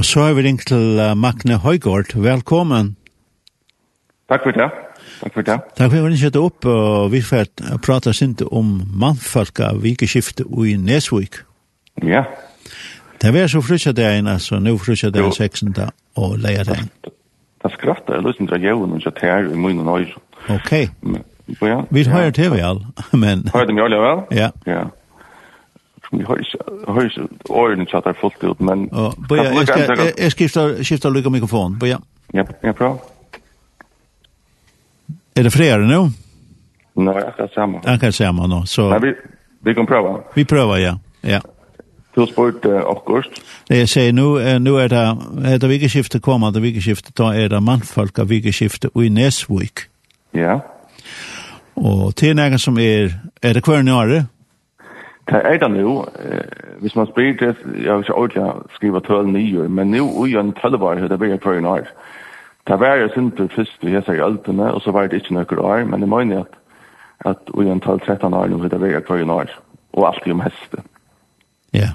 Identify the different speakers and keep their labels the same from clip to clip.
Speaker 1: Og så har vi ringt til Magne Høygård. Velkommen.
Speaker 2: Takk for det. Takk for det.
Speaker 1: Takk for at vi ringt opp, og vi får prate sint om mannfolka vikeskiftet i Nesvik.
Speaker 2: Ja.
Speaker 1: Det var så frutja dagen, altså, nå frutja dagen 16. og leia det dagen.
Speaker 2: Det skrattar, jeg lusen dra jævn, og kjøtt her i munnen og
Speaker 1: Ok. Vi har hørt det vel, men...
Speaker 2: Hørt det mye vel?
Speaker 1: Ja.
Speaker 2: Ja vi har som jag hörs åren chattar fullt ut men
Speaker 1: Ja, börja jag ska jag skiftar skiftar lucka mikrofon. Börja.
Speaker 2: Ja, ja bra.
Speaker 1: Är det fler
Speaker 2: nu? Nej, jag kan samma.
Speaker 1: Jag kan samma nu. Så
Speaker 2: Nej, vi vi kan prova.
Speaker 1: Vi prövar ja. Ja.
Speaker 2: Du spurt uh, august.
Speaker 1: Det jag säger nu nu är det heter vikeskifte kommer det vikeskifte då är det manfolka vikeskifte i Nesvik.
Speaker 2: Ja.
Speaker 1: Och till några som är är det kvar nu är
Speaker 2: det? Det er det nå, eh, hvis man spyr det, jeg vil ikke ordentlig skriva tøl nye, men nå ui en tølvar, det blir jeg kvar i. Det var jeg sinter først jeg sier altene, og så var det ikke nøkker år, men det mener at, at ui en tøl 13 år, nå det blir jeg kvar i og alt om heste.
Speaker 1: Ja.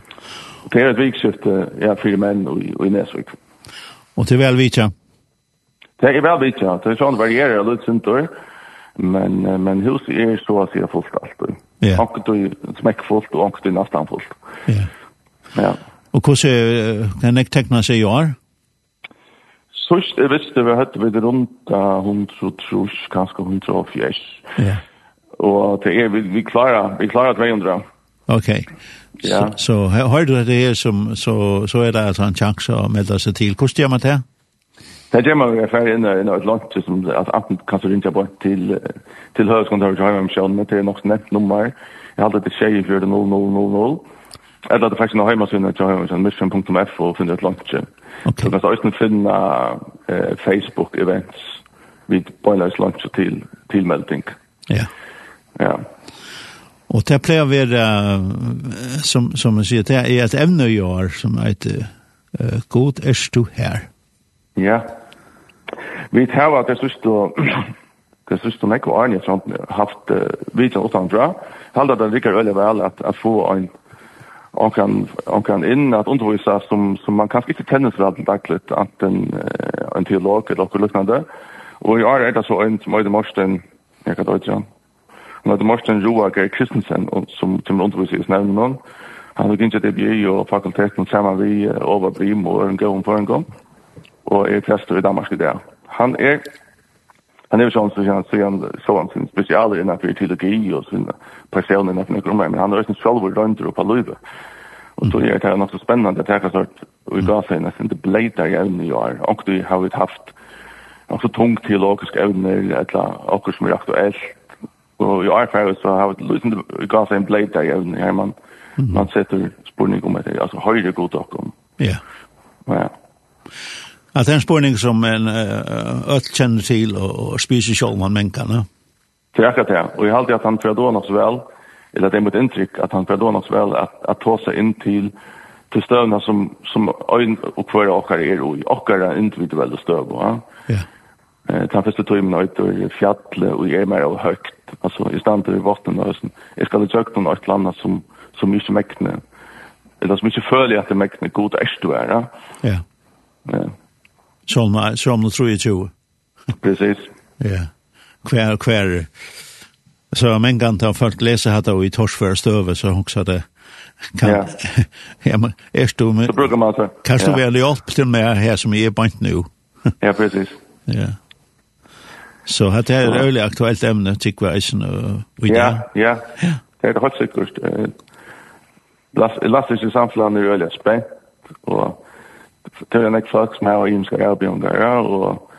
Speaker 2: Det er et vikskifte, ja, fire menn og og i Nesvik.
Speaker 1: Og til vel vitja?
Speaker 2: Det er vel vitja, det er sånn varierer litt sinter, men, men huset er så å si fullt alltid.
Speaker 1: Ja.
Speaker 2: Och då smäckfullt och också nästan fullt.
Speaker 1: Ja.
Speaker 2: Ja.
Speaker 1: Och hur kan jag teckna sig i år?
Speaker 2: Sist jeg visste vi hadde vi det rundt 100, kanskje 140.
Speaker 1: Ja.
Speaker 2: Og det er, vi, vi klarer, vi klarer 300.
Speaker 1: Ok.
Speaker 2: Ja.
Speaker 1: Så, så hører du det her, som, så, så er det altså en chans å melde seg til. Hvordan gjør man det? Ja.
Speaker 2: Det gjør man jo ferdig inn i et land som at enten kan du ringe på til til høyskontoret til Høyheimsjønene til nok nevnt nummer. Jeg hadde det tjej i 40000. Eller det er faktisk noe heimasynet til Høyheimsjønene, mission.f og finne et land.
Speaker 1: Okay.
Speaker 2: Så kan du også finne Facebook-events vid Bøyleis land til tilmelding.
Speaker 1: Ja.
Speaker 2: Ja.
Speaker 1: Og det pleier å være, som, som man sier, det er et evne i år som heter uh, God er du her.
Speaker 2: Ja. Vi tar at det sørste det sørste nekko Arne som haft uh, vidtjen utanfra. Halda det ligger veldig vel at, at få en on kan inn at undervisa som som man kanskje ikke tennes så väl dagligt att en uh, en teolog eller något liknande. i år er det så en som øyde Morsten, jeg kan inte. Han heter Morsten Roa Geir Kristensen och som som undervisa i nämnden. Han har inte det bio och fakulteten sammen vi över Brim og en gång for en gång og er prester i Danmark i dag. Han er Han er jo sånn som han sier han så han sin spesialer innenfor teologi og sin personer innenfor nekromer, men han er også selv rønder opp av løyve. Og så er det nok så spennende at jeg har sånn, og i gav seg nesten det bleit der jævn i år, og du har vi haft nok så tungt teologisk evne, eller akkur som er aktuelt, og i år færre så har vi liksom i gav seg en bleit der jævn i her, man, man setter spurning om det, altså høyre god okkom.
Speaker 1: Ja.
Speaker 2: Ja.
Speaker 1: At det er en spørning som en uh, öll kjenner til og, og spiser sjål man menka, ne?
Speaker 2: Det er akkurat det, og jeg halte at han fyrir så vel, eller det er mitt inntrykk at han fyrir så vel, at, at ta seg inn til til støvna som, som øyn og hver okkar er og okkar er individuelle støv, ja?
Speaker 1: Ja.
Speaker 2: Eh, den første tøymen ut og fjallet og er mer og høyt, altså i stand til vatten og høysen. Jeg skal ikke høyt noen et eller som, som ikke mekkene, eller som ikke føler at det mekkene god erst du er, ja?
Speaker 1: Ja.
Speaker 2: Ja.
Speaker 1: Som, som tror jag tror.
Speaker 2: Precis.
Speaker 1: Ja. Kvar, kvar. Så men kan ta folk läsa här då i torsförstöve så också det kan
Speaker 2: ja,
Speaker 1: ja men är du med
Speaker 2: så brukar man så
Speaker 1: kan du väl hjälpa till med här som är bant nu
Speaker 2: ja precis.
Speaker 1: Ja. Så hade det är öle aktuellt ämne tycker jag sen och
Speaker 2: ja. Ja. Det är helt säkert last last är nu öle spänt och det er nok folk som har ymska ja, og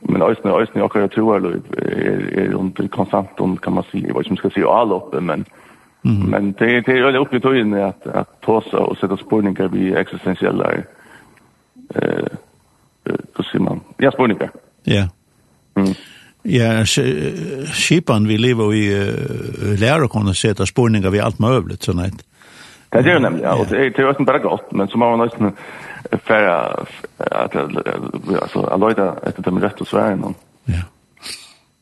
Speaker 2: men ösna ösna akkurat jag tror att er, är under konstant om, kan man säga vad som ska se oppe, men
Speaker 1: mm.
Speaker 2: men det det är uppe i in att att tossa och sätta spårningar vi existentiella eh då ser man ja spårningar
Speaker 1: ja
Speaker 2: mm.
Speaker 1: Ja, skipan vi lever i uh, lära kunna sätta spårningar vid allt möjligt sånt.
Speaker 2: Det gör nämligen, ja. och det är ju bara gott, men så man nästan färra att alltså Aloida efter dem rätt och svär någon.
Speaker 1: Ja.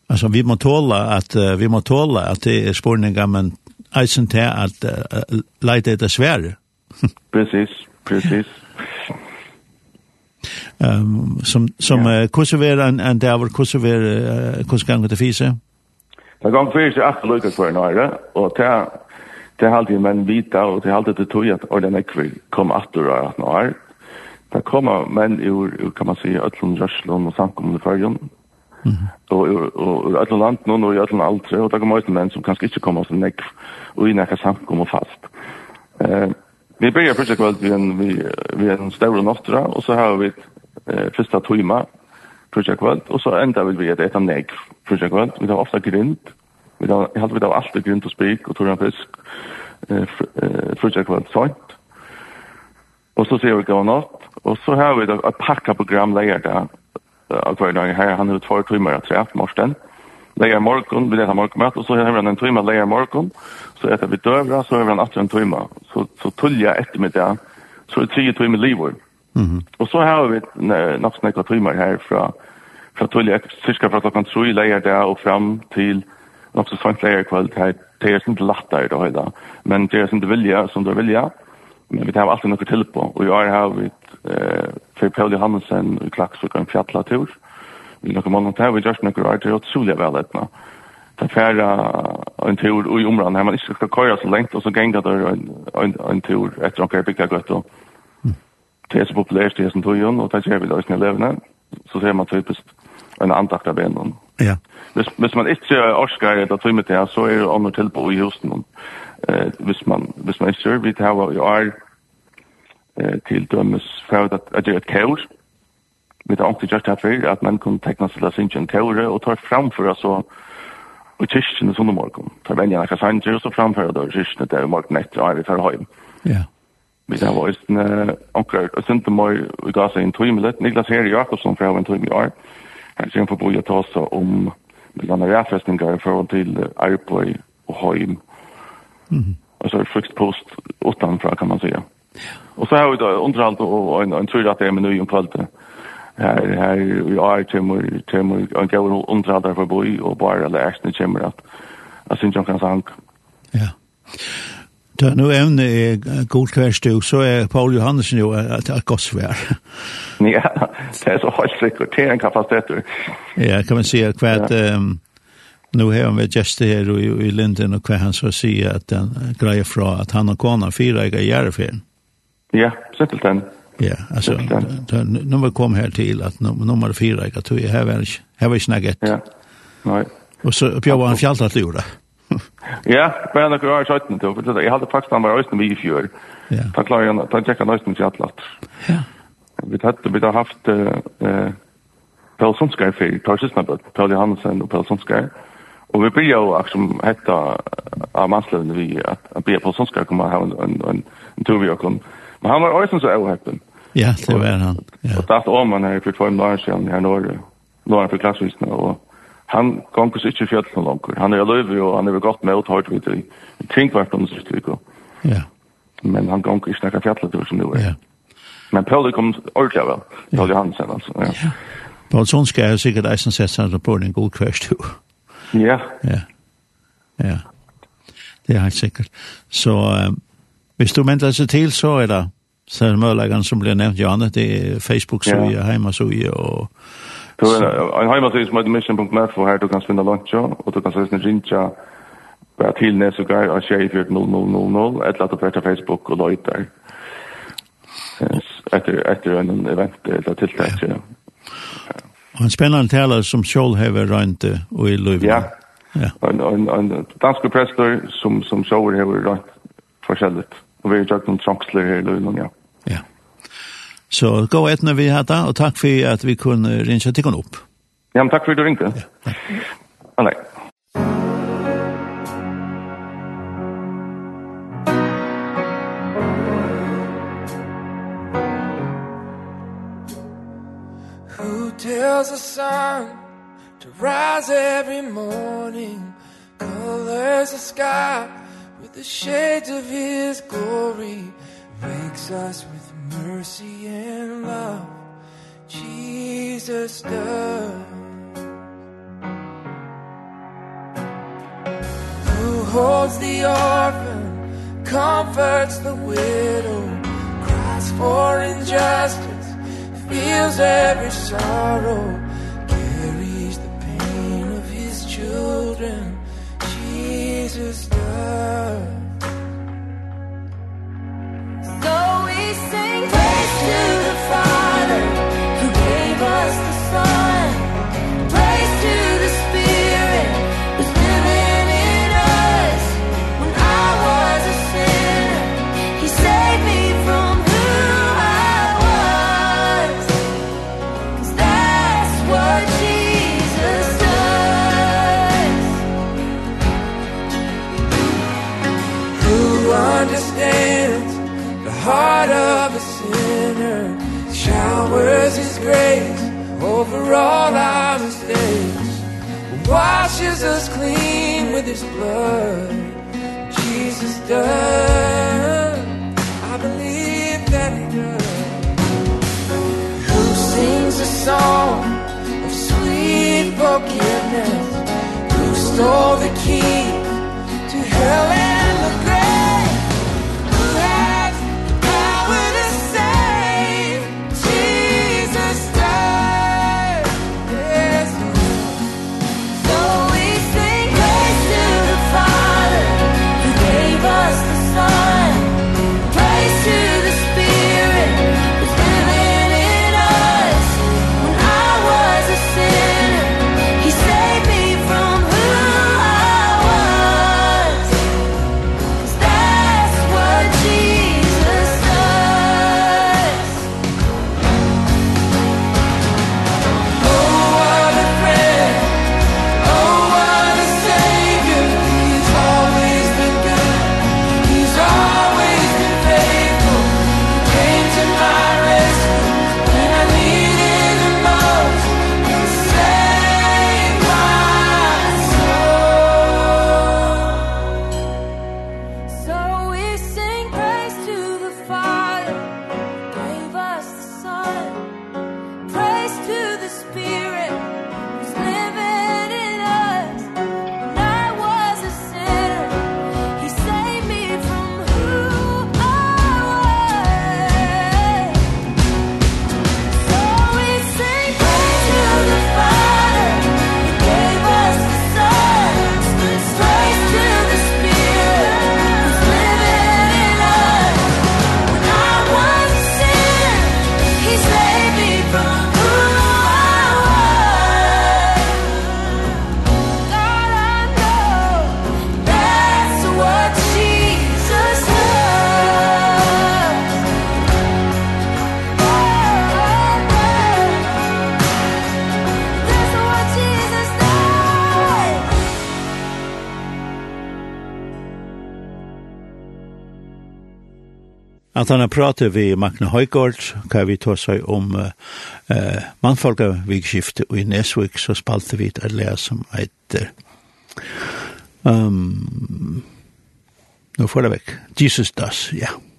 Speaker 1: Alltså vi måste hålla att vi måste hålla att det är spårningar men eisen til at uh, leite etter svære.
Speaker 2: precis, precis.
Speaker 1: Um, som som ja. uh, hvordan er en en där hvordan er uh, hvordan Kosovo till fise.
Speaker 2: Det går för sig att lucka för några och ta det er alltid menn vita og det har alltid det tog at ordentligt kvill kom att dra at några Det kommer menn ur, ur kan man si, Øtlund, Røslund og Sankom i Førjen, Mm -hmm. og, ur, og, og Øtlund Land nå, og Øtlund Altre, og det kommer også menn som kanskje ikke kommer som nekv, og i nekka Sankom og fast. Eh, vi börjar första kväll vi en vi vi en stor nattra och så har vi eh, första timma första kväll och så ändar vi vid ett annat första kväll vi tar ofta grind. Vi tar, jag hade vi tar alltid grind och spik och tror fisk eh eh, första kväll sånt och så ser vi gå natt Og så har vi et pakkaprogram leger der, alt hver dag her, han har två timmar att träff, morsten. Leger morgon, vi leger morgonmat, og så har han en timme leger morgon, så etter vi dövra, så har han alltid en timme. Så, så tullja eftermiddag, så är det tio timmar livor. Mm -hmm. Och så har vi nok snäcka timmar her fra fra tullja, cirka fra klokkan 3 leger der og fram til nok så sant leger kveld her, det er sin latter det høyda, men det er ikke vilja som det vilja, men vi tar alltid noe til på, og i år har vi eh för Paul Johansen i Klaxvik en fjallatur. Vi några månader där vi just några art och så väl ett nå. Det färra en tur i områden här man inte ska köra så långt och så gänga där en en en tur efter att bygga gott och det är så populärt det är som tog och det är väl också levna så ser man typiskt en andakt av benen.
Speaker 1: Ja.
Speaker 2: Hvis, hvis man ikke orsker det, etter med det, så er det andre tilbå i husen. Eh, hvis, man, hvis man ikke gjør, vi tar i år til dømes for at at det er et kaos Vi har ikke gjort det før, at man kan tekne seg til å synge en kaur, og tar framfor oss og i kyrkene sånne morgen. Tar venner noen sanger, og så framfører det kyrkene der morgen etter, og er vi tar høy.
Speaker 1: Ja.
Speaker 2: Vi har vært en anker, og sent om meg, vi ga seg en tøy med. Niklas Heri Jakobsson fra en tøy med år. Han kommer på bolig ta oss om mellom rærfestninger fra til Arpøy og Høym. Mm -hmm. Og så är det fruktpost utanför kan man säga så har vi då underhållt och en en tror att det är med nu om kvällen. Här här vi är till till en gång underhåll där för boy och bara läst ni kommer att jag syns jag kan sank.
Speaker 1: Ja. Då nu ämne en god kvällstug så är Paul Johansen ju att att gossvär.
Speaker 2: Ja, det är så hårt en kapacitet.
Speaker 1: Ja, kan man säga kvart ehm nu har vi just här i, i Linden och kvar han så säger att den grejer från att han och kona fyra i Järvfjärden.
Speaker 2: Ja, simpelthen.
Speaker 1: Ja, altså, når vi kom her til at nummer fyra, jeg tror jeg her var ikke nagget.
Speaker 2: Ja, nei.
Speaker 1: Og så bjør han fjallet til jorda.
Speaker 2: Ja, bare nok år 17 til, for jag hade faktiskt han var östen vi i fjör. Ja. Ta klar jeg, ta checka han till fjallet.
Speaker 1: Ja.
Speaker 2: Vi hade vi har haft uh, Pelle för for Tarsisnabøtt, Paul Hansen och Pelle Och vi blir jo som hetta av mannslevende vi, att Pelle Sundskar kommer å ha en, en, en, en tur vi kom. kommet Men han var også så avheppen.
Speaker 1: Ja, det var han. Ja.
Speaker 2: Og tatt om han her for två dagar sedan här i Norge. Då han för klassvisarna och han kom på sig inte fjöld någon långt. Han er löv og han är godt med uthårt vid i ting hvert om siste sig
Speaker 1: Ja.
Speaker 2: Men han kom inte snacka til som det var.
Speaker 1: Ja.
Speaker 2: Men Paul kom ordentligt väl. Paul Johansson altså. Ja. ja.
Speaker 1: Paul ska jag sikkert eisen sett seg på en god kväll jo.
Speaker 2: Ja.
Speaker 1: Ja. Ja. Det er helt sikkert. Så um, Hvis du mener seg til, så er det så der selvmødlæggeren, som blir nevnt, Janne, det er Facebook-suge, ja. heimassuge og...
Speaker 2: Du er en heimassuge, som heter mission.net, hvor her du kan finne lunch, og du kan sætte en rinja bare til Nesugar og tjej 40000, eller at du på Facebook og løyter etter, etter en event eller tiltak, ja.
Speaker 1: Og en spennende taler som Kjol hever rønt og i løyvene.
Speaker 2: Ja, ja. en, en, en dansk prester som, som Kjol hever rønt forskjelligt og vi har gjort noen trångsler her i Løyland, ja.
Speaker 1: Ja. Så gå etter vi har da, og takk for at vi kunne ringe til henne opp.
Speaker 2: Ja, men takk for at du ringte. Ja. Ah.
Speaker 3: Who tells the sun to rise every morning, colors the sky, But the shades of his glory Makes us with mercy and love. Jesus does. Who holds the orphan Comforts the widow Cries for injustice Feels every sorrow Carries the pain of his children. Jesus does. grace over all our mistakes. Washes us clean with his blood. Jesus does.
Speaker 1: at han har pratet vi Magne Høygaard, hva vi tar seg om uh, mannfolkavikskiftet, og i Nesvik så spalte vi et lea som heter um, Nå får det vekk. Jesus does, ja. Yeah.